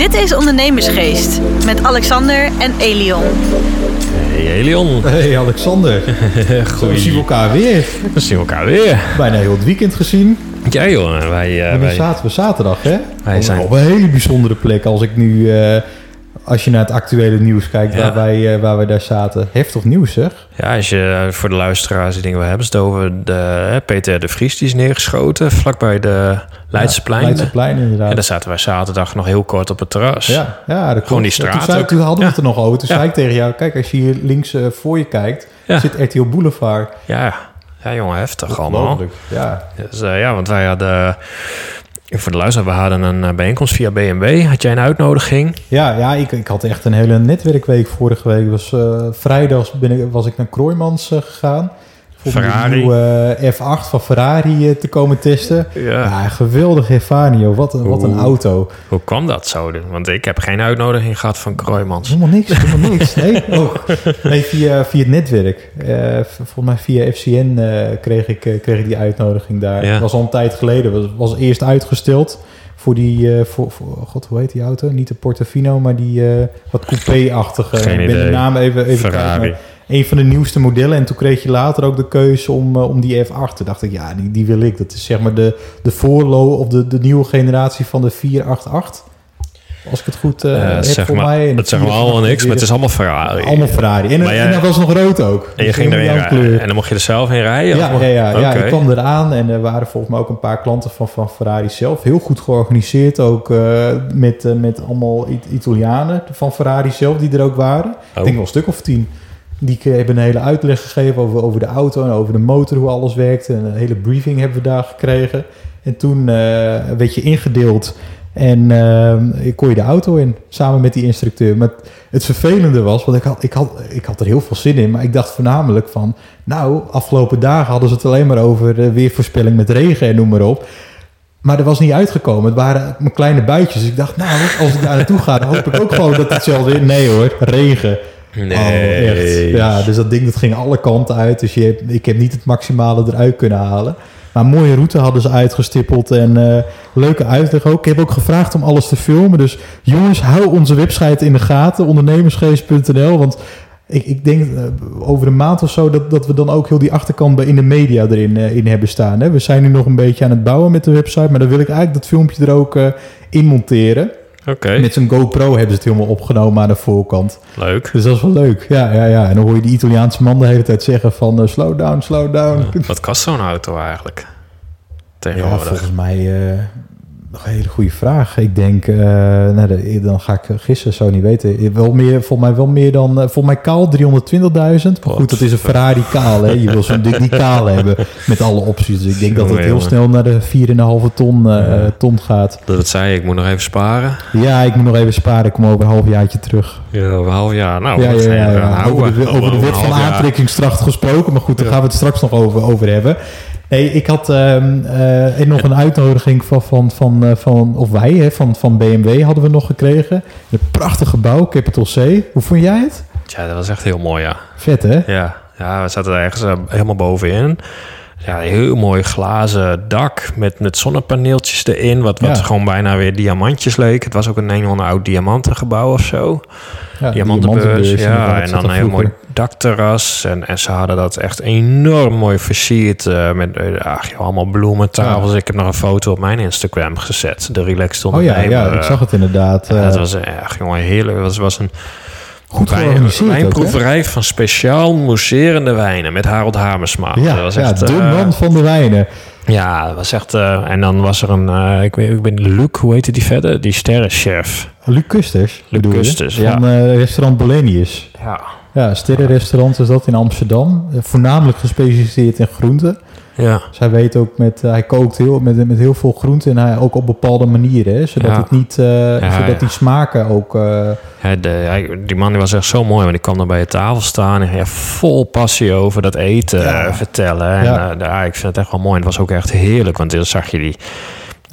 Dit is Ondernemersgeest met Alexander en Elion. Hey Elion. Hey Alexander. Goeie. We zien elkaar weer. We zien elkaar weer. Bijna heel het weekend gezien. Ja joh, wij... eh, wij zaten we zaterdag, hè? Wij zijn- Op een hele bijzondere plek. Als ik nu, eh, als je naar het actuele nieuws kijkt, Ja. waar, wij, eh, waar wij daar zaten. Heftig nieuws, zeg. ja, als je eh, voor de luisteraars die dingen we hebben het over de Peter de Vries die is neergeschoten vlakbij de Leidseplein. Ja, Leidseplein, inderdaad. En daar zaten wij zaterdag nog heel kort op het terras. Ja, ja dat Gewoon die straat Toen, zei, ook. toen hadden we het er nog over. Toen zei ik tegen jou, kijk, als je hier links eh, voor je kijkt, zit RTL Boulevard. Ja, ja jongen, heftig allemaal. Ja, Dus, ja, want wij hadden... Voor de luisteraar, we hadden een eh, bijeenkomst via BMW. Had jij een uitnodiging? ja, ja ik, ik had echt een hele netwerkweek vorige week. Was, eh vrijdag ben ik, was ik naar Kroijmans eh, gegaan. Ferrari. nieuwe eh, F8 van Ferrari eh, te komen testen. Ja. Ja, geweldige ervaring, joh. Wat een, wat een auto. Hoe kwam dat zo? Want ik heb geen uitnodiging gehad van Kroijmans. Helemaal niks, helemaal niks. Nee, oh. nee via, via het netwerk. Eh, volgens mij via FCN kreeg, ik, kreeg ik die uitnodiging daar. Ja. Dat was al een tijd geleden. Was, was eerst uitgesteld voor die... eh, voor, voor, god, hoe heet die auto? Niet de Portofino, maar die eh, wat coupé-achtige. Geen ik ben de naam even, even Ferrari. maar een van de nieuwste modellen. En toen kreeg je later ook de keuze om, eh, om die F8. Toen dacht ik, ja, die, die wil ik. Dat is zeg maar de, de voorlo of de, de nieuwe generatie van de 488. Als ik het goed Eh, heb zeg voor maar, mij. Zeggen we allemaal niks, maar het is allemaal Ferrari. allemaal Ferrari. En, jij- en dat was nog rood ook. En je Dus ging erin rijden. En dan mocht je er zelf in rijden? Ja, ja, ja, ja, ik kwam eraan en er waren volgens mij ook een paar klanten van, van Ferrari zelf. Heel goed georganiseerd ook eh, met, met allemaal It- Italianen van Ferrari zelf die er ook waren. Oh. Ik denk wel een stuk of tien. Die hebben een hele uitleg gegeven over, over de auto en over de motor, hoe alles werkt. En een hele briefing hebben we daar gekregen. En toen werd je ingedeeld en eh, ik kon je de auto in, samen met die instructeur. Maar het- het vervelende was, want ik had, ik, had, ik had er heel veel zin in, maar ik dacht voornamelijk van... Nou, afgelopen dagen hadden ze het alleen maar over eh, weervoorspelling met regen en noem maar op. Maar er was niet uitgekomen. Het waren mijn kleine buitjes. Dus ik dacht, nou, als ik daar naartoe ga, dan hoop ik ook gewoon dat hetzelfde is. Nee hoor, regen. Nee. Oh, echt. Ja, dus dat ding dat ging alle kanten uit. Dus je ik heb niet het maximale eruit kunnen halen. Maar een mooie route hadden ze uitgestippeld en eh, leuke uitleg ook. Ik heb ook gevraagd om alles te filmen. Dus jongens, hou onze website in de gaten, ondernemersgeest.nl. Want ik, ik denk eh, over een maand of zo dat, dat we dan ook heel die achterkant in de media erin eh, in hebben staan. Hè. We zijn nu nog een beetje aan het bouwen met de website, maar dan wil ik eigenlijk dat filmpje er ook in monteren. Met zo'n GoPro hebben ze het helemaal opgenomen aan de voorkant. leuk. Dus dat is wel leuk. Ja, ja, ja. En dan hoor je die Italiaanse man de hele tijd zeggen van eh, slow down, slow down. Wat kost zo'n auto eigenlijk? Ja, Tegenwoordig. volgens mij eh, nog een hele goede vraag. Ik denk, eh, nou, de- dan ga ik gissen, zo niet weten. Wel meer, volgens mij wel meer dan, eh, volgens mij kaal 320.000. Maar goed, dat is een Ferrari kaal, hè. Je wil zo'n ding niet kaal hebben met alle opties. Dus ik denk dat het heel snel naar de 4,5 ton, eh, Ja. ton gaat. Dat zei, ik moet nog even sparen. Ja, ik moet nog even sparen. Ik kom over een halfjaartje terug. Ja, over een half jaar. Nou, ja, ja, ja, ja. Over de, over de wet van half aantrekkingskracht gesproken. Maar goed, daar gaan we het straks nog over, over hebben. Nee, ik had ehm, eh, en nog een uitnodiging van, van, van, eh, van of wij, hè, van, van BMW hadden we nog gekregen. Een prachtig gebouw, Capital C. Hoe vond jij het? Ja, dat was echt heel mooi, ja. Vet, hè? Ja, ja we zaten er ergens eh, helemaal bovenin. Ja, heel mooi glazen dak met, met zonnepaneeltjes erin. Wat, wat Ja. gewoon bijna weer diamantjes leek. Het was ook een een of ander oud diamantengebouw of zo. Ja, Diamantenbeurs, ja. En dan een heel mooi dakterras. En, en ze hadden dat echt enorm mooi versierd. eh, met eh, ach, joh, allemaal bloementafels. Ik heb nog een foto op mijn Instagram gezet. De Relaxed Oh ja, Ondernemer. ja, ik zag het inderdaad. Ja, eh, het was echt, jongen, heerlijk. Het was, was een goed georganiseerd ook, hè? wijnproeverij van speciaal mousserende wijnen met Harold Hamersma. Ja, dat was ja, echt, de eh, man van de wijnen. Ja, dat was echt... eh, en dan was er een... eh, ik, weet, ik ben Luc, hoe heette die verder? Die sterrenchef. Luc Kusters. Luc je? Kusters, ja. Van restaurant Bolenius. Ja. Ja, sterrenrestaurant is dat in Amsterdam. Voornamelijk gespecialiseerd in groenten. Ja. Dus hij weet ook met, eh, hij kookt heel, met, met heel veel groenten en hij ook op bepaalde manieren, hè, zodat Ja. het niet, eh, Ja, zodat die smaken ook. eh, de, hij- die man die was echt zo mooi, want die kwam dan bij je tafel staan en ja, vol passie over dat eten vertellen. En Ja. ik vind het echt wel mooi. En het was ook echt heerlijk, want dan zag je die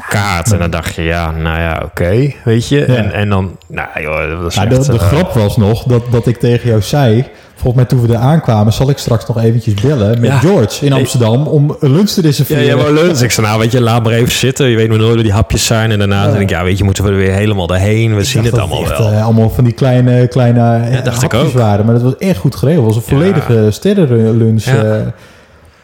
kaart en dan dacht je, ja, nou ja, oké, weet je. Ja. En, en dan, nou joh, dat was nou, echt... de, de grap was nog dat, dat ik tegen jou zei, Volgens mij toen we er aankwamen, zal ik straks nog eventjes bellen met Ja. George in Amsterdam om een lunch te Ja, reserveren. ja, maar leuk. Ik zei, nou, weet je, laat maar even zitten. Je weet maar nooit hoe die hapjes zijn. En daarna Ja. denk ik, ja, weet je, moeten we er weer helemaal daarheen. We Ik zien het allemaal echt, wel. eh, allemaal van die kleine, kleine eh, Ja, dacht ik hapjes ook. waren. Maar dat was echt goed geregeld. Het was een volledige sterrenlunch. Ja. eh.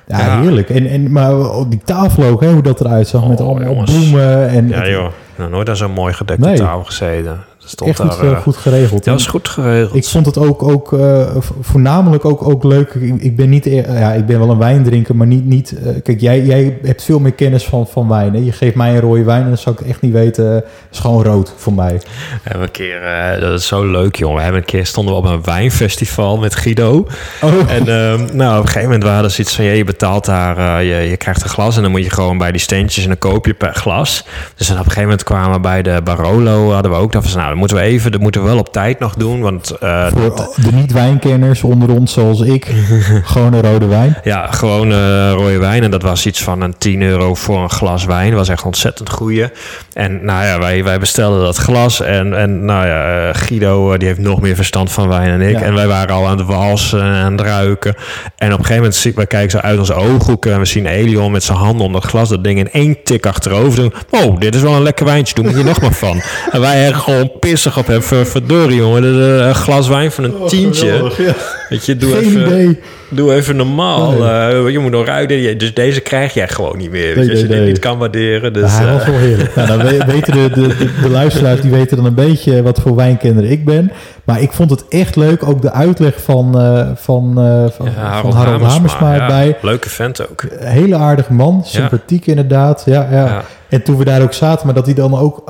Ja, Ja. heerlijk. En, en, maar die tafel ook, hè, hoe dat eruit zag. met Oh, allemaal jongens. bloemen. En Ja, joh. Nou, nooit aan zo'n mooi gedekte Nee. tafel gezeten. Stond echt goed, daar... eh, eh, goed geregeld. ja, dat is goed geregeld. Ik vond het ook, ook eh, vo- voornamelijk ook, ook leuk. Ik, ik ben niet, ja, ik ben wel een wijndrinker, maar niet. niet kijk, jij, jij hebt veel meer kennis van, van wijn. Hè? Je geeft mij een rode wijn en dan zou ik echt niet weten. Het is gewoon rood voor mij. We hebben een keer, dat is zo leuk, jongen. We hebben een keer stonden we op een wijnfestival met Guido. Oh, En ehm, nou, op een gegeven moment waren er zoiets van... Ja, je betaalt daar, je, je krijgt een glas... en dan moet je gewoon bij die steentjes... en dan koop je per glas. Dus dan op een gegeven moment kwamen we bij de Barolo... hadden we ook dat van... nou, dat moeten we even... dat moeten we wel op tijd nog doen... want eh, voor de niet-wijnkenners onder ons zoals ik, gewoon een rode wijn. ja, gewoon eh, rode wijn. En dat was iets van een 10 euro voor een glas wijn. Dat was echt ontzettend goeie. En nou ja, wij, wij bestelden dat glas. En, en nou ja, eh, Guido die heeft nog meer verstand van wijn dan ik. Ja. En wij waren al aan het walsen en aan het ruiken. En op een gegeven moment zien we kijken zo uit onze ooghoeken. En we zien Elion met zijn handen onder het glas. Dat ding in één tik achterover doen. Oh, dit is wel een lekker wijntje. Doe me hier nog maar van. En wij echt gewoon pissig op hem. Ver- Verdorie jongen. Een glas wijn van een tientje. Geweldig, ja. Weet je, doe Geen even... idee. Doe even normaal. Nee. Eh, je moet nog ruiken. Je- Dus deze krijg jij gewoon niet meer. Nee, je, als je nee, dit niet kan waarderen. Dus, Ja, eh, was wel heerlijk. Nou, dan we- weten de, de, de, de luisteraars die weten dan een beetje wat voor wijnkenner ik ben. Maar ik vond het echt leuk. Ook de uitleg van, eh, van, eh, van, ja, van Harold Hamersma ja. erbij. Leuke vent ook. Hele aardige man. Sympathiek inderdaad. Ja, ja. Ja. En toen we daar ook zaten, maar dat hij dan ook,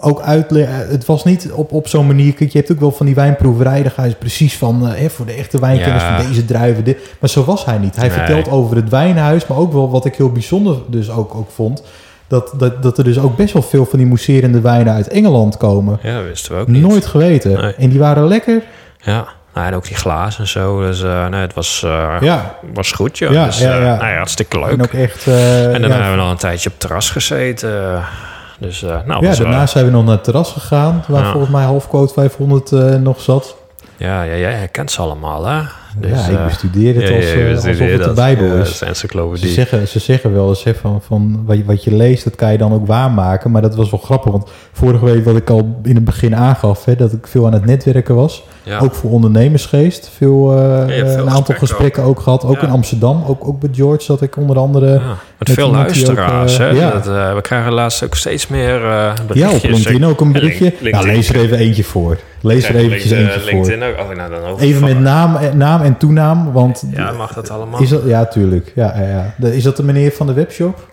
ook uitleg... Het was niet op, op zo'n manier... Kijk, je hebt ook wel van die wijnproeverij. Daar ga je precies van... eh, hè, voor de echte wijnkenners Ja. van deze druiven. Dit. Maar zo was hij niet. Hij Nee. vertelt over het wijnhuis. Maar ook wel wat ik heel bijzonder dus ook, ook vond... Dat, dat, dat er dus ook best wel veel van die mousserende wijnen uit Engeland komen. Ja, dat wisten we ook niet. Nooit geweten. Nee. En die waren lekker. Ja. Nou, en ook die glazen en zo. Dus eh, nee, het was, eh, Ja. was goed, joh. Ja, dus, ja, eh, ja. Nou ja, hartstikke leuk. En ook echt... eh, En ja, hebben we nog een tijdje op terras gezeten. Dus, eh, nou, ja, daarna zijn we nog naar het terras gegaan. Waar volgens mij halfquote 500 eh, nog zat. ja, ja, jij herkent ze allemaal, hè? Dus, ja, ik eh, bestudeer het als, ja, alsof het de. Bijbel Ja, is. Ze zeggen, ze zeggen wel eens hè, van, van wat, je, wat je leest, dat kan je dan ook waarmaken. Maar dat was wel grappig, want vorige week wat ik al in het begin aangaf, hè, dat ik veel aan het netwerken was. Ja. Ook voor ondernemersgeest. Veel, eh, veel een aantal gesprekken gesprekken ook, gehad. Ook Ja. in Amsterdam, ook, ook bij George, dat ik onder andere... Ja, Met met veel die ook, luisteraars. eh, hè? ja. Dat, eh, we krijgen laatst ook steeds meer eh Ja, op berichtjes. LinkedIn ook een berichtje. LinkedIn. lees er even eentje voor. Lees er eventjes eh, eentje voor. LinkedIn ook. Oh, nou, dan Even met naam, eh, naam en toenaam, want... Ja, mag dat allemaal? Is dat, ja, tuurlijk. Ja, ja, is dat de meneer van de webshop?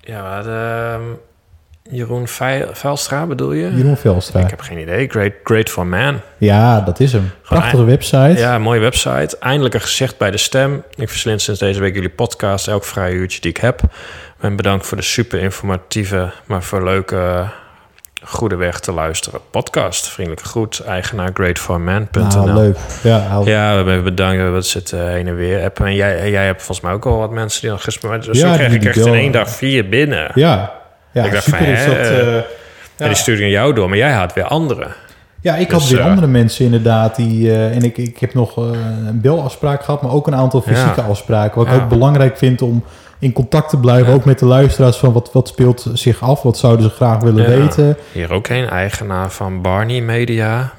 Ja, de, ehm, Jeroen Velstra bedoel je? Jeroen Velstra. Ik heb geen idee. Great, great for Man. Ja, dat is hem. Prachtige website. Ja, mooie website. Eindelijk een gezicht bij de stem. Ik verslind sinds deze week jullie podcast. Elk vrije uurtje die ik heb. En bedankt voor de super informatieve, maar voor leuke, goede weg te luisteren podcast. Vriendelijke groet, eigenaar greatforman.nl. nou, leuk. Ja, Ja, we hebben bedankt. We zitten heen en weer appen. En jij, jij hebt volgens mij ook al wat mensen die nog gisteren... Dus Ja, zo die- ik echt in één dag vier binnen. ja. Ja Ik dacht super van, is dat... eh, eh, En die stuurde jou door, maar jij had weer andere. Ja, ik Dus, had weer eh, andere mensen inderdaad. Die, eh, en ik, ik heb nog eh, een belafspraak gehad, maar ook een aantal fysieke Ja. afspraken. Wat ik ook belangrijk vind om in contact te blijven. Ook met de luisteraars van wat, wat speelt zich af. Wat zouden ze graag willen weten. Hier ook een eigenaar van Barney Media.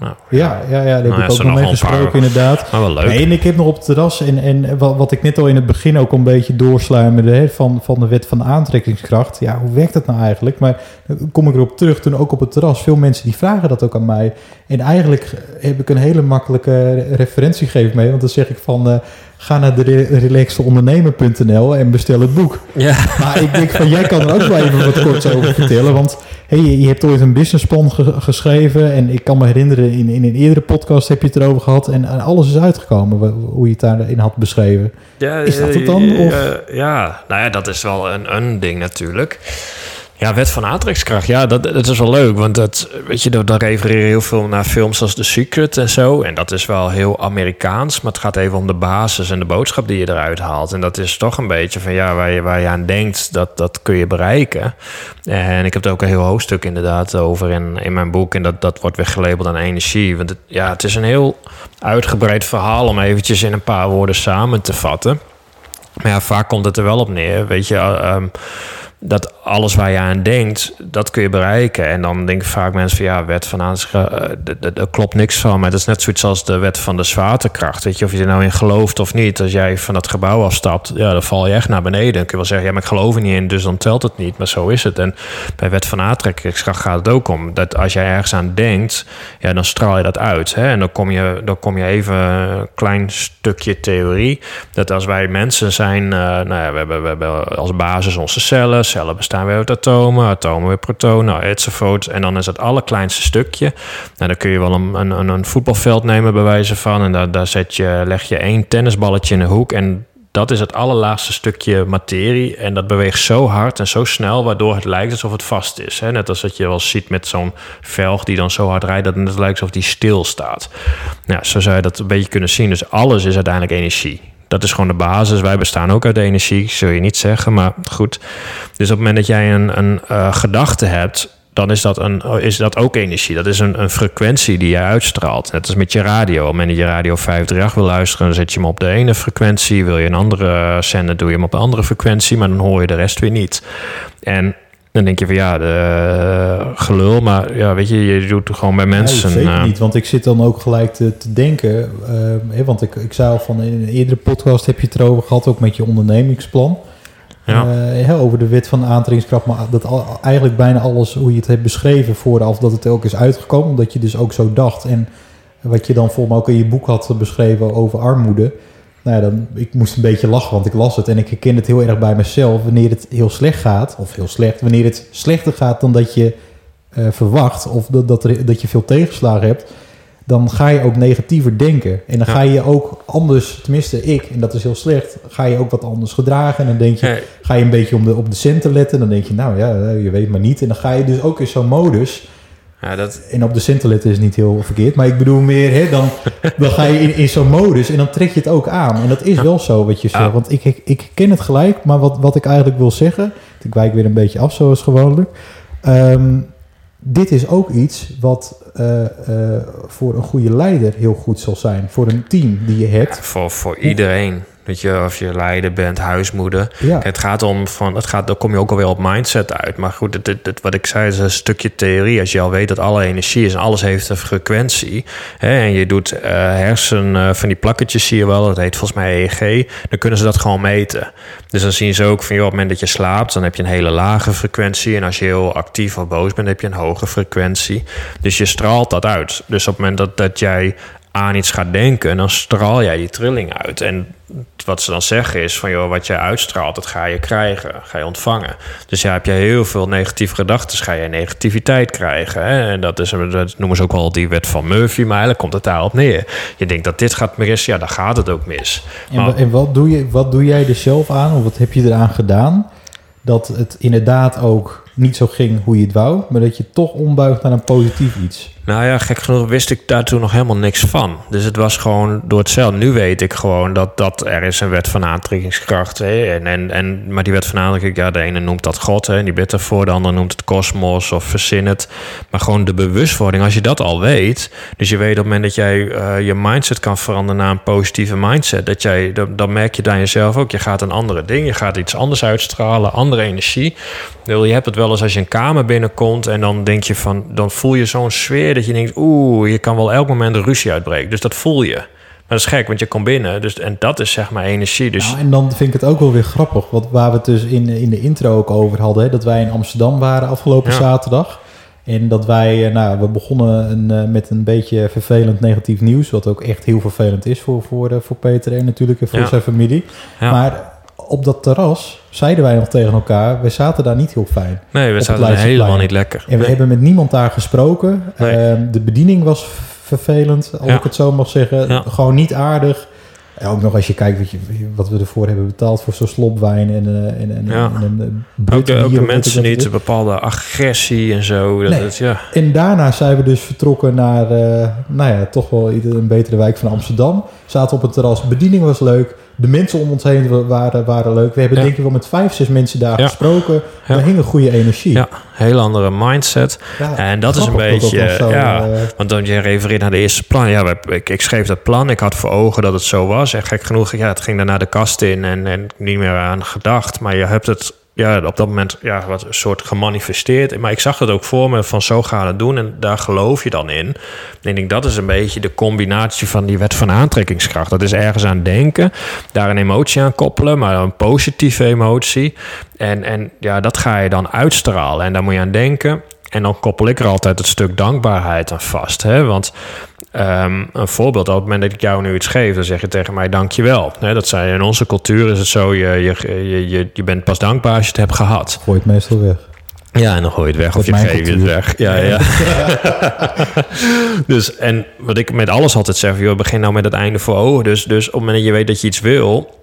Nou, Ja, ja, ja daar heb Nou ja, ik ook nog mee paar- gesproken inderdaad. maar wel leuk. Nee, en ik heb nog op het terras, en, en wat, wat ik net al in het begin ook een beetje doorsluimerde hè, van, van de wet van de aantrekkingskracht. Ja, hoe werkt dat nou eigenlijk? Maar dan kom ik erop terug, toen ook op het terras, veel mensen die vragen dat ook aan mij. En eigenlijk heb ik een hele makkelijke referentie gegeven mee, want dan zeg ik van, eh, ga naar de re- relaxedondernemer.nl en bestel het boek. Ja, Maar ik denk van, jij kan er ook wel even wat korts over vertellen. Want hey, je, hebt ooit een businessplan ge- geschreven. En ik kan me herinneren, in, in een eerdere podcast heb je het erover gehad. En, alles is uitgekomen, hoe je het daarin had beschreven. ja Is dat het eh, dan, eh, of? ja, nou ja, dat is wel een, een ding natuurlijk. Ja, wet van aantrekkingskracht. Ja, dat, dat is wel leuk. Want dat, weet je, dan refereer je heel veel naar films als The Secret en zo. En dat is wel heel Amerikaans. Maar het gaat even om de basis en de boodschap die je eruit haalt. En dat is toch een beetje van ja, waar je, waar je aan denkt, dat, dat kun je bereiken. En ik heb er ook een heel hoofdstuk inderdaad over in, in mijn boek. En dat, dat wordt weer gelabeld aan energie. Want het, ja, het is een heel uitgebreid verhaal om eventjes in een paar woorden samen te vatten. Maar ja, vaak komt het er wel op neer. Weet je, uh, dat alles waar je aan denkt, dat kun je bereiken. En dan denken vaak mensen van ja, wet van aantrekkingskracht, uh, daar klopt niks van. Maar dat is net zoiets als de wet van de zwaartekracht. Weet je, of je er nou in gelooft of niet. Als jij van dat gebouw afstapt, ja, dan val je echt naar beneden. Dan kun je wel zeggen, ja, maar ik geloof er niet in, dus dan telt het niet. Maar zo is het. En bij wet van aantrekkingskracht gaat het ook om. Dat als jij ergens aan denkt, ja, dan straal je dat uit. Hè? En dan kom je, dan kom je even een klein stukje theorie. Dat als wij mensen zijn, uh, nou ja, we hebben, we hebben als basis onze cellen cellen bestaan weer uit atomen, atomen weer protonen, enzovoort. En dan is het allerkleinste stukje. Nou, dan kun je wel een, een, een voetbalveld nemen bij wijze van. En daar, daar zet je, leg je één tennisballetje in een hoek. En dat is het allerlaagste stukje materie. En dat beweegt zo hard en zo snel, waardoor het lijkt alsof het vast is. Net als dat je wel ziet met zo'n velg die dan zo hard rijdt dat het lijkt alsof die stil staat. Nou, zo zou je dat een beetje kunnen zien. Dus alles is uiteindelijk energie. Dat is gewoon de basis. Wij bestaan ook uit energie, zul je niet zeggen, maar goed. Dus op het moment dat jij een, een uh, gedachte hebt, dan is dat, een, is dat ook energie. Dat is een, een frequentie die jij uitstraalt. Net als met je radio. Op het moment dat je radio 538 wil luisteren, zet je hem op de ene frequentie. Wil je een andere zenden, doe je hem op een andere frequentie, maar dan hoor je de rest weer niet. En dan denk je van ja, de, gelul, maar ja, weet je, je doet het gewoon bij mensen. Nee, zeker niet, want ik zit dan ook gelijk te, te denken, uh, want ik, ik zei al van in een eerdere podcast heb je het erover gehad, ook met je ondernemingsplan. Ja. Uh, over de wet van aantrekkingskracht, maar dat al, eigenlijk bijna alles hoe je het hebt beschreven vooraf dat het ook is uitgekomen, omdat je dus ook zo dacht. En wat je dan volgens mij ook in je boek had beschreven over armoede, nou ja, dan, ik moest een beetje lachen, want ik las het en ik herken het heel erg bij mezelf. Wanneer het heel slecht gaat, of heel slecht, wanneer het slechter gaat dan dat je uh, verwacht, of dat, dat, er, dat je veel tegenslagen hebt, dan ga je ook negatiever denken. En dan ja. ga je ook anders, tenminste ik, en dat is heel slecht, ga je ook wat anders gedragen. En dan denk je, ga je een beetje om de, op de centen letten. Dan denk je, nou ja, je weet maar niet. En dan ga je dus ook in zo'n modus ja, dat... En op de centen is niet heel verkeerd. Maar ik bedoel meer, hè, dan, dan ga je in, in zo'n modus en dan trek je het ook aan. En dat is wel zo wat je zegt. Want ik, ik, ik ken het gelijk, maar wat, wat ik eigenlijk wil zeggen... Ik wijk weer een beetje af zoals gewoonlijk. Um, dit is ook iets wat uh, uh, voor een goede leider heel goed zal zijn. Voor een team die je hebt. Ja, voor, voor iedereen. Weet je, of je leider bent, huismoeder. Ja. Het gaat om van, het gaat, dan kom je ook alweer op mindset uit. Maar goed, het, het, wat ik zei is een stukje theorie. Als je al weet dat alle energie is en alles heeft een frequentie. Hè, en je doet uh, hersen uh, van die plakketjes, zie je wel. Dat heet volgens mij EEG. Dan kunnen ze dat gewoon meten. Dus dan zien ze ook van, joh, op het moment dat je slaapt, dan heb je een hele lage frequentie. En als je heel actief of boos bent, heb je een hoge frequentie. Dus je straalt dat uit. Dus op het moment dat, dat jij aan iets gaat denken, dan straal jij die trilling uit. En wat ze dan zeggen is van joh, wat jij uitstraalt, dat ga je krijgen, ga je ontvangen. Dus ja, heb je heel veel negatieve gedachten, ga je negativiteit krijgen. Hè? En dat, is, dat noemen ze ook wel die wet van Murphy, maar eigenlijk komt het daarop neer. Je denkt dat dit gaat mis, ja, dan gaat het ook mis. En, wat, doe je, wat doe jij er zelf aan, of wat heb je eraan gedaan, dat het inderdaad ook niet zo ging hoe je het wou, maar dat je toch ombuigt naar een positief iets? Nou ja, gek genoeg wist ik daar toen nog helemaal niks van. Dus het was gewoon door hetzelfde. Nu weet ik gewoon dat, dat er is een wet van aantrekkingskracht. Hè? En, en, en, maar die wet van aantrekkingskracht, ja, de ene noemt dat God, hè, en die bidt ervoor. De andere noemt het kosmos of verzin het. Maar gewoon de bewustwording, als je dat al weet. Dus je weet op het moment dat jij uh, je mindset kan veranderen naar een positieve mindset. Dat jij, dan merk je dan jezelf ook. Je gaat een andere ding, je gaat iets anders uitstralen, andere energie. Je hebt het wel eens als je een kamer binnenkomt en dan denk je van, dan voel je zo'n sfeer dat je denkt, oeh, je kan wel elk moment een ruzie uitbreken. Dus dat voel je. Maar dat is gek, want je komt binnen. Dus, en dat is zeg maar energie. Dus... Nou, en dan vind ik het ook wel weer grappig. Wat, waar we het dus in, in de intro ook over hadden. Hè, dat wij in Amsterdam waren afgelopen ja. zaterdag. En dat wij, nou, we begonnen een, met een beetje vervelend negatief nieuws. Wat ook echt heel vervelend is voor, voor, voor Peter en natuurlijk en voor ja. zijn familie. Ja. Maar op dat terras zeiden wij nog tegen elkaar, we zaten daar niet heel fijn. Nee, we zaten helemaal niet lekker. En we nee. hebben met niemand daar gesproken. Nee. Uh, de bediening was vervelend, als ja. ik het zo mag zeggen. Ja. Gewoon niet aardig. En ook nog als je kijkt wat, je, wat we ervoor hebben betaald voor zo'n slopwijn en, uh, en, en, Ja. en Ook Brit de, ook de weet mensen niet, een bepaalde agressie en zo. Dat, Nee. het- ja. En daarna zijn we dus vertrokken naar, eh, nou ja, toch wel een betere wijk van Amsterdam. Zaten op het terras, bediening was leuk. De mensen om ons heen wa- waren, waren leuk. We hebben Ja. denk ik wel met vijf, zes mensen daar Ja. gesproken. Ja. Er hing een goede energie. ja, heel andere mindset. Ja, En dat is een beetje, zo, ja. eh, Want dan je refereert naar de eerste plan. Ja, ik, ik schreef dat plan. Ik had voor ogen dat het zo was. En gek genoeg, ja, het ging daarna de kast in en, en niet meer aan gedacht. Maar je hebt het ja, op dat moment ja, wat een soort gemanifesteerd. Maar ik zag het ook voor me van zo gaan het doen. En daar geloof je dan in. En ik denk dat is een beetje de combinatie van die wet van aantrekkingskracht. Dat is ergens aan denken, daar een emotie aan koppelen, maar een positieve emotie. En, en ja, dat ga je dan uitstralen. En daar moet je aan denken. En dan koppel ik er altijd het stuk dankbaarheid aan vast. Hè? Want ehm, een voorbeeld, op het moment dat ik jou nu iets geef, dan zeg je tegen mij dankjewel. Hè, dat zei in onze cultuur is het zo, je, je, je, je, je bent pas dankbaar als je het hebt gehad. gooi het meestal weg. Ja, en dan gooi je het weg of je geeft het weg. Ja, ja. dus, en wat ik met alles altijd zeg, joh, begin nou met het einde voor ogen. Dus, dus op het moment dat je weet dat je iets wil...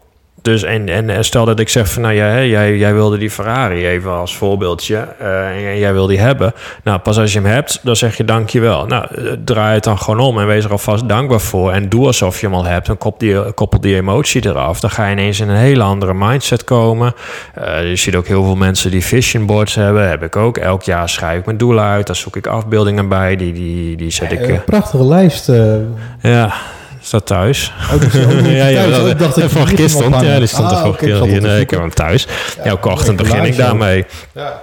Dus en, en stel dat ik zeg van, nou ja, jij, jij wilde die Ferrari even als voorbeeldje eh, en jij wil die hebben. Nou, pas als je hem hebt, dan zeg je dankjewel. Nou, eh, draai het dan gewoon om en wees er alvast dankbaar voor. En doe alsof je hem al hebt en koppel die, koppel die emotie eraf. Dan ga je ineens in een hele andere mindset komen. Eh, je ziet ook heel veel mensen die vision boards hebben. Heb ik ook. Elk jaar schrijf ik mijn doelen uit. Daar zoek ik afbeeldingen bij. Die, die, die zet ik... Eh, prachtige lijst. ja, staat thuis. Oh, dat is ook ja, ja, thuis. dat, Ik dacht dat die gisteren. nog Ja, die stond Ah, er hier. zat op te Nee, ik heb hem thuis. Elke ochtend begin ik daarmee. Ja.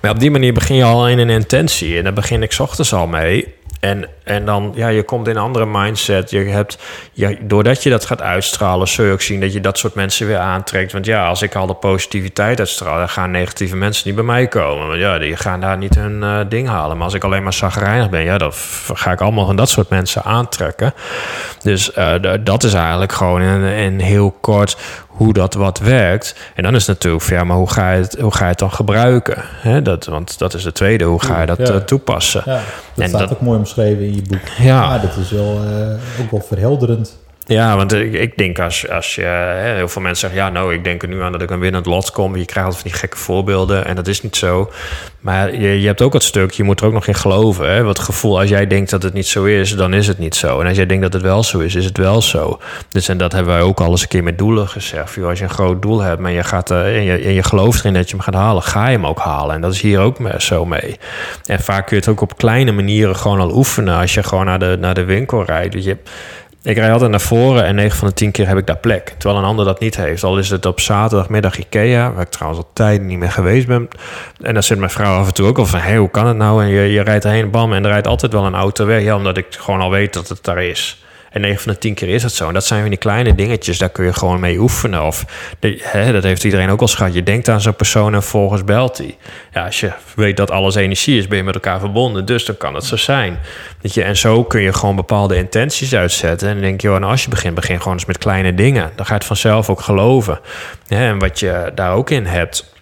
Maar op die manier begin je al in een intentie. En daar begin ik 's ochtends al mee. En, en dan, ja, je komt in een andere mindset. Je hebt, ja, doordat je dat gaat uitstralen, zul je ook zien dat je dat soort mensen weer aantrekt. Want ja, als ik al de positiviteit uitstraal, dan gaan negatieve mensen niet bij mij komen. Want ja, die gaan daar niet hun eh, ding halen. Maar als ik alleen maar zagrijnig ben, ja, dan ga ik allemaal van dat soort mensen aantrekken. Dus eh, dat is eigenlijk gewoon in, in heel kort hoe dat wat werkt. En dan is het natuurlijk ja, maar hoe ga je het, hoe ga je het dan gebruiken? Hè, dat, want dat is de tweede, hoe ga je dat Ja. eh, toepassen? Ja, dat En staat dat- ook mooi omschreven in je boek. Ja. Ja, dat is wel, eh, ook wel verhelderend. Ja, want ik, ik denk als, als je... Heel veel mensen zeggen... Ja, nou, ik denk er nu aan dat ik een winnend lot kom. Je krijgt altijd van die gekke voorbeelden. En dat is niet zo. Maar je, je hebt ook het stuk... Je moet er ook nog in geloven. Hè? Wat gevoel... Als jij denkt dat het niet zo is... Dan is het niet zo. En als jij denkt dat het wel zo is... Is het wel zo. Dus en dat hebben wij ook al eens een keer met doelen gezegd. Als je een groot doel hebt... Maar je gaat, eh, en, je, en je gelooft erin dat je hem gaat halen... Ga je hem ook halen. En dat is hier ook zo mee. En vaak kun je het ook op kleine manieren gewoon al oefenen. Als je gewoon naar de, naar de winkel rijdt. Weet je, ik rijd altijd naar voren en 9 van de 10 keer heb ik daar plek. Terwijl een ander dat niet heeft. Al is het op zaterdagmiddag Ikea, waar ik trouwens al tijden niet meer geweest ben. En dan zit mijn vrouw af en toe ook al van, hé, hoe kan het nou? En je, je rijdt erheen, bam, en er rijdt altijd wel een auto weg. Ja, omdat ik gewoon al weet dat het daar is. En 9 van de 10 keer is het zo. En dat zijn van die kleine dingetjes, daar kun je gewoon mee oefenen. Of hè, dat heeft iedereen ook al gehad. Je denkt aan zo'n persoon en volgens belt hij. Ja, als je weet dat alles energie is, ben je met elkaar verbonden. Dus dan kan het zo zijn. Weet je, en zo kun je gewoon bepaalde intenties uitzetten. En dan denk je, oh, nou, als je begint, begin gewoon eens met kleine dingen. Dan ga je het vanzelf ook geloven. En wat je daar ook in hebt,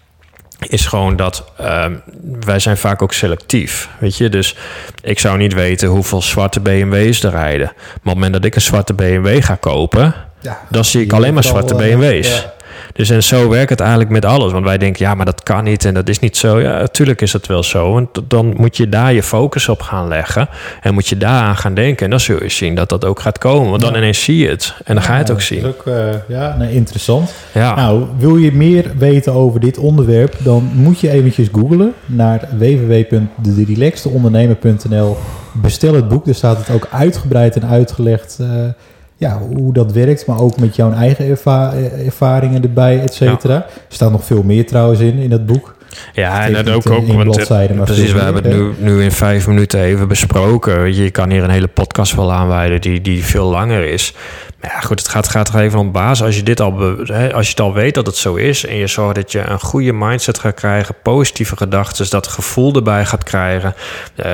is gewoon dat ehm, wij zijn vaak ook selectief. Weet je, dus ik zou niet weten hoeveel zwarte BMW's er rijden. Maar op het moment dat ik een zwarte BMW ga kopen, Ja, dan zie ik alleen maar zwarte eh, BMW's. ja. Dus en zo werkt het eigenlijk met alles. Want wij denken, ja, maar dat kan niet en dat is niet zo. Ja, natuurlijk is het wel zo. Want dan moet je daar je focus op gaan leggen. En moet je daaraan gaan denken. En dan zul je zien dat dat ook gaat komen. Want dan Ja. ineens zie je het. En dan ga je het Ja, ook dat zien. is ook, eh, ja, nee, interessant. Ja. Nou, wil je meer weten over dit onderwerp, dan moet je eventjes googlen naar www.derelaxteondernemer.nl. Bestel het boek, daar staat het ook uitgebreid en uitgelegd eh, ja, hoe dat werkt, maar ook met jouw eigen erva- ervaringen erbij, et cetera. Er staat nog veel meer trouwens in, in dat boek. Ja, en dat ook, in ook want, precies, we hebben het nu, nu in vijf minuten even besproken. Weet Je, je kan hier een hele podcast wel aanwijden die, die veel langer is. Maar ja, goed, het gaat, gaat er even om basis. Als je, dit al be- als je het al weet dat het zo is en je zorgt dat je een goede mindset gaat krijgen, positieve gedachten, dat gevoel erbij gaat krijgen. eh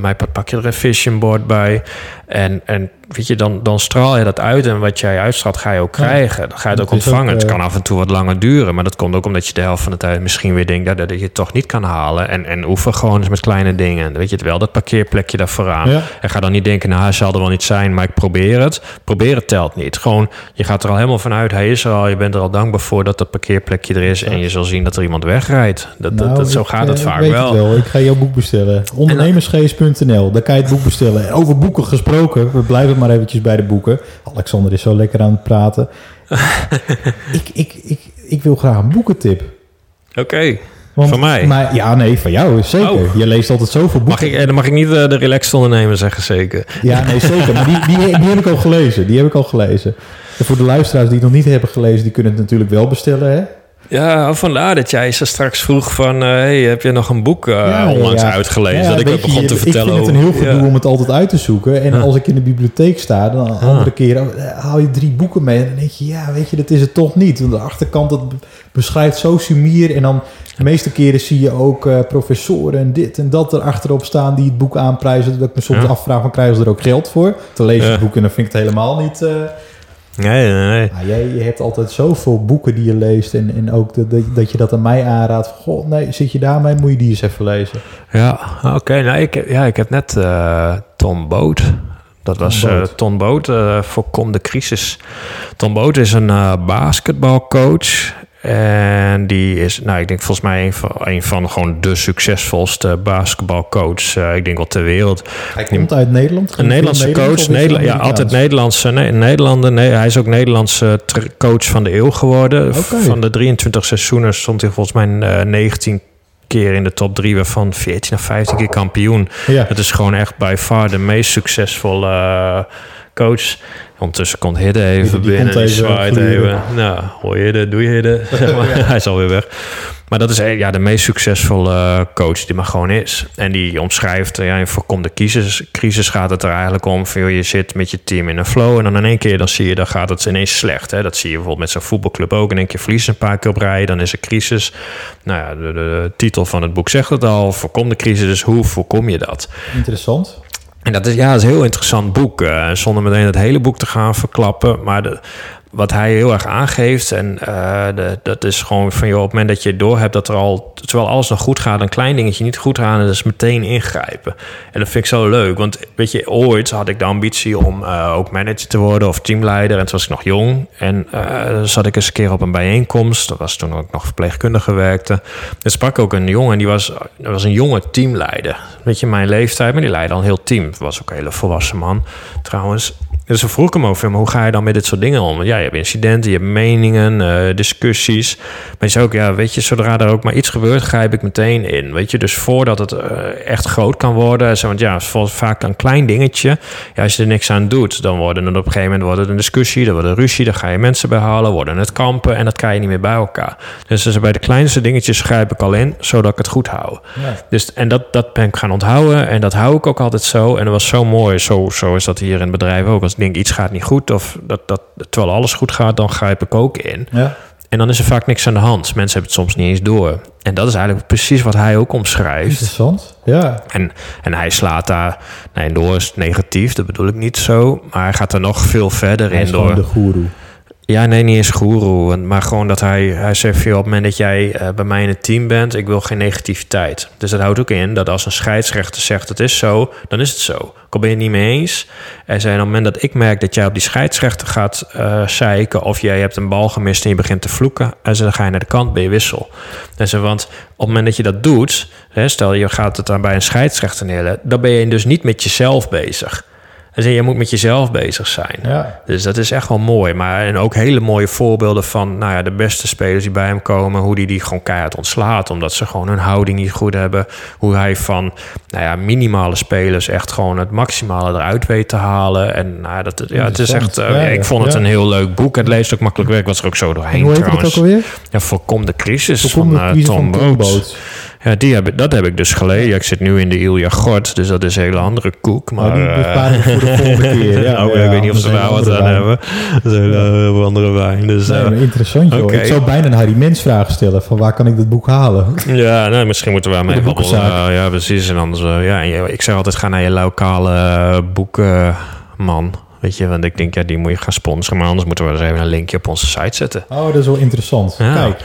mij pak je er een vision board bij. En, en weet je, dan, dan straal je dat uit en wat jij uitstraalt ga je ook krijgen. Dan ga je het ook Het ontvangen. ook, het eh, kan af en toe wat langer duren, maar dat komt ook omdat je de helft van de tijd misschien weer denkt dat, dat je het toch niet kan halen. En, en oefen gewoon eens met kleine dingen. Weet je het wel, dat parkeerplekje daar vooraan. Ja. En ga dan niet denken, nou, hij zal er wel niet zijn, maar ik probeer het. Proberen telt niet. Gewoon, je gaat er al helemaal vanuit, hij is er al. Je bent er al dankbaar voor dat dat parkeerplekje er is. En je zal zien dat er iemand wegrijdt. Dat, dat, Nou, dat, zo ik, gaat eh, het ik vaak weet wel. het wel. Ik ga jouw boek bestellen. Ondernemersgeest.nl, daar kan je het boek bestellen. Over boeken gesproken, we blijven maar eventjes bij de boeken. Alexander is zo lekker aan het praten. ik, ik, ik, ik wil graag een boekentip. Oké, Want- Van mij? Maar, ja, nee, van jou, zeker. Oh. Je leest altijd zoveel boeken. mag ik, eh, dan mag ik niet eh, de relaxed ondernemer zeggen, zeker. Ja, nee, zeker. Maar die, die, die heb ik al gelezen. Die heb ik al gelezen. En voor de luisteraars die het nog niet hebben gelezen, die kunnen het natuurlijk wel bestellen, hè? Ja, vandaar dat jij ze straks vroeg van... eh, hey, heb je nog een boek eh, Ja, onlangs ja. uitgelezen? Ja, dat ik ook begon je- te vertellen Ik vind het een heel gedoe om het altijd uit te zoeken. En als ik in de bibliotheek sta, dan andere keren eh, haal je drie boeken mee. En dan denk je, ja, weet je, dat is het toch niet. Want de achterkant, dat be- beschrijft zo sumier. En dan de meeste keren zie je ook eh, professoren en dit en dat erachterop staan die het boek aanprijzen. Dat ik me soms afvraag, van krijgen ze er ook geld voor? Te lezen het boek en dan vind ik het helemaal niet... Nee, nee, nee. jij je hebt altijd zoveel boeken die je leest. En, en ook dat, dat, dat je dat aan mij aanraadt. Van, goh, nee, zit je daarmee? Moet je die eens even lezen. Ja, oké. nou, ik, ja, ik heb net eh Tom Boot. Dat was Tom eh Boot. Tom Boot, eh Voorkom de crisis. Tom Boot is een basketbalcoach. En die is, nou, ik denk volgens mij een van, een van gewoon de succesvolste basketbalcoaches. eh, ik denk wel ter wereld. Hij komt uit Nederland. Een Nederlandse coach. Ja, altijd Nederlandse. Nee, Nederlander. Nee, hij is ook Nederlandse coach van de eeuw geworden. Van de 23 seizoenen stond hij volgens mij eh, 19 keer in de top 3, waarvan 14 of 15 keer kampioen. Ja. Het is gewoon echt by far de meest succesvolle eh, coach. Ondertussen komt Hidde even die binnen. Die zwaait even. Nou, hoi Hidde, doe je Hidde. Hij is alweer weg. Maar dat is eh, ja, de meest succesvolle eh, coach die maar gewoon is. En die omschrijft, eh, ja, in voorkom de crisis. crisis gaat het er eigenlijk om. Joh, je zit met je team in een flow. En dan in één keer dan zie je, dan gaat het ineens slecht. Hè? Dat zie je bijvoorbeeld met zo'n voetbalclub ook. In één keer verliezen een paar keer op rij. Dan is er crisis. Nou ja, de, de, de titel van het boek zegt het al. Voorkom de crisis. Dus hoe voorkom je dat? Interessant. En dat is, ja, is een heel interessant boek. eh, zonder meteen het hele boek te gaan verklappen. Maar de, wat hij heel erg aangeeft, en eh, de, dat is gewoon van joh, op het moment dat je door hebt dat er al, terwijl alles nog goed gaat, een klein dingetje niet goed gaat, is meteen ingrijpen. En dat vind ik zo leuk, want weet je, ooit had ik de ambitie om eh, ook manager te worden of teamleider. En toen was ik nog jong. En eh, zat ik eens een keer op een bijeenkomst. Dat was toen ook nog verpleegkundige werkte. Er sprak ook een jongen, die was, was een jonge teamleider. Weet je, mijn leeftijd, maar die leidde al een heel team. Was ook een hele volwassen man, trouwens. Dus toen vroeg hem over, maar hoe ga je dan met dit soort dingen om? Ja, je hebt incidenten, je hebt meningen, eh, discussies. Maar je zei ook, ja, weet je, zodra er ook maar iets gebeurt, grijp ik meteen in. Weet je, dus voordat het eh, echt groot kan worden. Want ja, het is vol- vaak een klein dingetje. Ja, als je er niks aan doet, dan worden het op een gegeven moment wordt het een discussie, dan wordt het ruzie, dan ga je mensen behalen, worden het kampen en dat krijg je niet meer bij elkaar. Dus, dus bij de kleinste dingetjes grijp ik al in, zodat ik het goed hou. Ja. Dus, en dat, dat ben ik gaan onthouden. En dat hou ik ook altijd zo. En dat was zo mooi. Zo, zo is dat hier in het bedrijf ook. Als ik denk iets gaat niet goed, of dat, dat, terwijl alles goed gaat, dan grijp ik ook in. Ja. En dan is er vaak niks aan de hand. Mensen hebben het soms niet eens door. En dat is eigenlijk precies wat hij ook omschrijft. Interessant. Ja. En, en hij slaat daar nee, door is negatief, dat bedoel ik niet zo. Maar hij gaat er nog veel verder Hij in door. de goeroe. Ja, nee, niet eens goeroe. Maar gewoon dat hij, hij zegt veel op het moment dat jij eh, bij mij in het team bent, ik wil geen negativiteit. Dus dat houdt ook in dat als een scheidsrechter zegt het is zo, dan is het zo. Al ben het niet mee eens. En zei, op het moment dat ik merk dat jij op die scheidsrechter gaat eh zeiken, of jij hebt een bal gemist en je begint te vloeken, en dan ga je naar de kant, ben je wissel. Want op het moment dat je dat doet, hè, stel je gaat het dan bij een scheidsrechter neerleggen, dan ben je dus niet met jezelf bezig. Dus je moet met jezelf bezig zijn. Ja. Dus dat is echt wel mooi. Maar en ook hele mooie voorbeelden van nou ja, de beste spelers die bij hem komen. Hoe die die gewoon keihard ontslaat. Omdat ze gewoon hun houding niet goed hebben. Hoe hij van nou ja, minimale spelers echt gewoon het maximale eruit weet te halen. En nou, ja, dat, ja, het is echt. Eh, Ja, ik vond het een heel leuk boek. Het leest ook makkelijk weg. Was er ook zo En doorheen hoe heet het ook alweer? Ja, voorkom de crisis Voorkom van de eh, crisis Tom van Tom. Ja, die heb, dat heb ik dus gelezen. Ja, ik zit nu in de Ilja Gort, dus dat is een hele andere koek. Maar, Maar die eh, we voor de volgende keer. Ja, nou, ja, ik weet niet of ze daar wat aan wijn. hebben. Dat is een hele heel andere wijn. Dus, Nee, eh, interessant joh. Ik zou bijna een Harry Mens vraag stellen. Van waar kan ik dat boek halen? ja, nou, misschien moeten we mee de babbelen. boekenzaak. Eh, ja, precies. En anders, eh, ja, ik zeg altijd, ga naar je lokale eh, boeken man. Weet je, want ik denk, ja, die moet je gaan sponsoren. Maar anders moeten we er eens even een linkje op onze site zetten. Oh, dat is wel interessant. Ja. Kijk,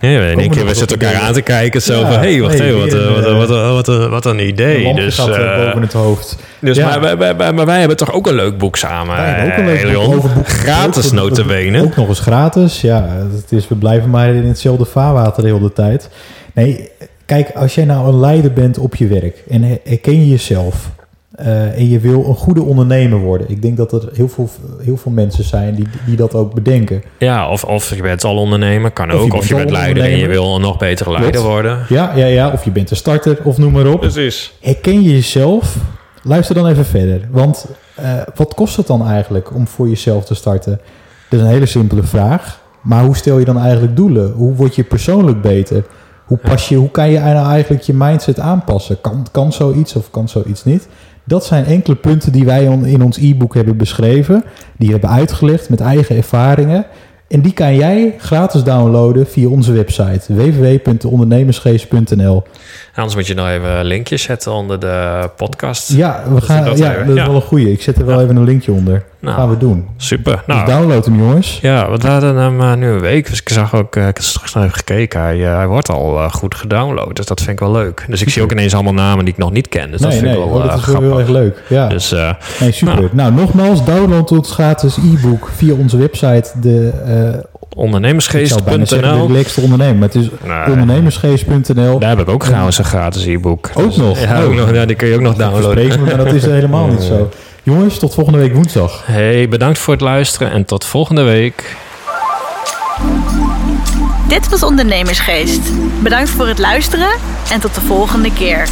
Ja, in één keer, we zitten elkaar aan te kijken. Zo van, hé, hey, wacht even, wat, weer wat, een, wat, wat, wat, een idee. Dus, eh, eh, boven het hoofd. dus maar, wij, hebben toch ook een leuk boek samen, ook een eh, leuk boek. Gratis notabene. Ook nog eens gratis. Ja, het is, we blijven maar in hetzelfde vaarwater de hele tijd. Nee, kijk, als jij nou een leider bent op je werk en her- herken je jezelf eh, en je wil een goede ondernemer worden. Ik denk dat er heel veel, heel veel mensen zijn die, die dat ook bedenken. Ja, of, of je bent al ondernemer, kan Of ook. Of je bent leider en je wil een nog betere leider Klopt. worden. Ja, ja, ja. Of je bent een starter of noem maar op. Precies. Herken je jezelf? Luister dan even verder. Want eh, wat kost het dan eigenlijk om voor jezelf te starten? Dat is een hele simpele vraag. Maar hoe stel je dan eigenlijk doelen? Hoe word je persoonlijk beter? Hoe, pas je, hoe kan je nou eigenlijk je mindset aanpassen? Kan, kan zoiets of kan zoiets niet? Dat zijn enkele punten die wij in ons e-book hebben beschreven. Die hebben uitgelegd met eigen ervaringen. En die kan jij gratis downloaden via onze website www.ondernemersgeest.nl. Anders moet je nog even een linkje zetten onder de podcast. Ja, we Dat- gaan, ja, dat is ja. wel een goeie. Ik zet er wel even een linkje onder. Nou, gaan we doen. Super. Dus Nou, download hem, jongens. ja, we hadden hem eh, nu een week. Dus ik zag ook, eh, ik heb straks nog even gekeken. Hij, eh, hij wordt al goed gedownload. Dus dat vind ik wel leuk. Dus ik zie ook ineens allemaal namen die ik nog niet ken. Dus dat nee, vind nee, ik wel oh, dat is wel heel erg leuk. Ja, Dus nee, super. nou. Nou. nogmaals, download ons gratis e-book via onze website. De, ondernemersgeest.nl. lekste ondernemer. Maar het is Nee. ondernemersgeest.nl. Daar heb ik ook trouwens een gratis e-book. Ook Dus- nog? Ja, ook Oh. nog, ja, die kun je ook nog downloaden. Maar dat is helemaal niet zo. Jongens, tot volgende week woensdag. Hey, bedankt voor het luisteren en tot volgende week. Dit was Ondernemersgeest. Bedankt voor het luisteren en tot de volgende keer.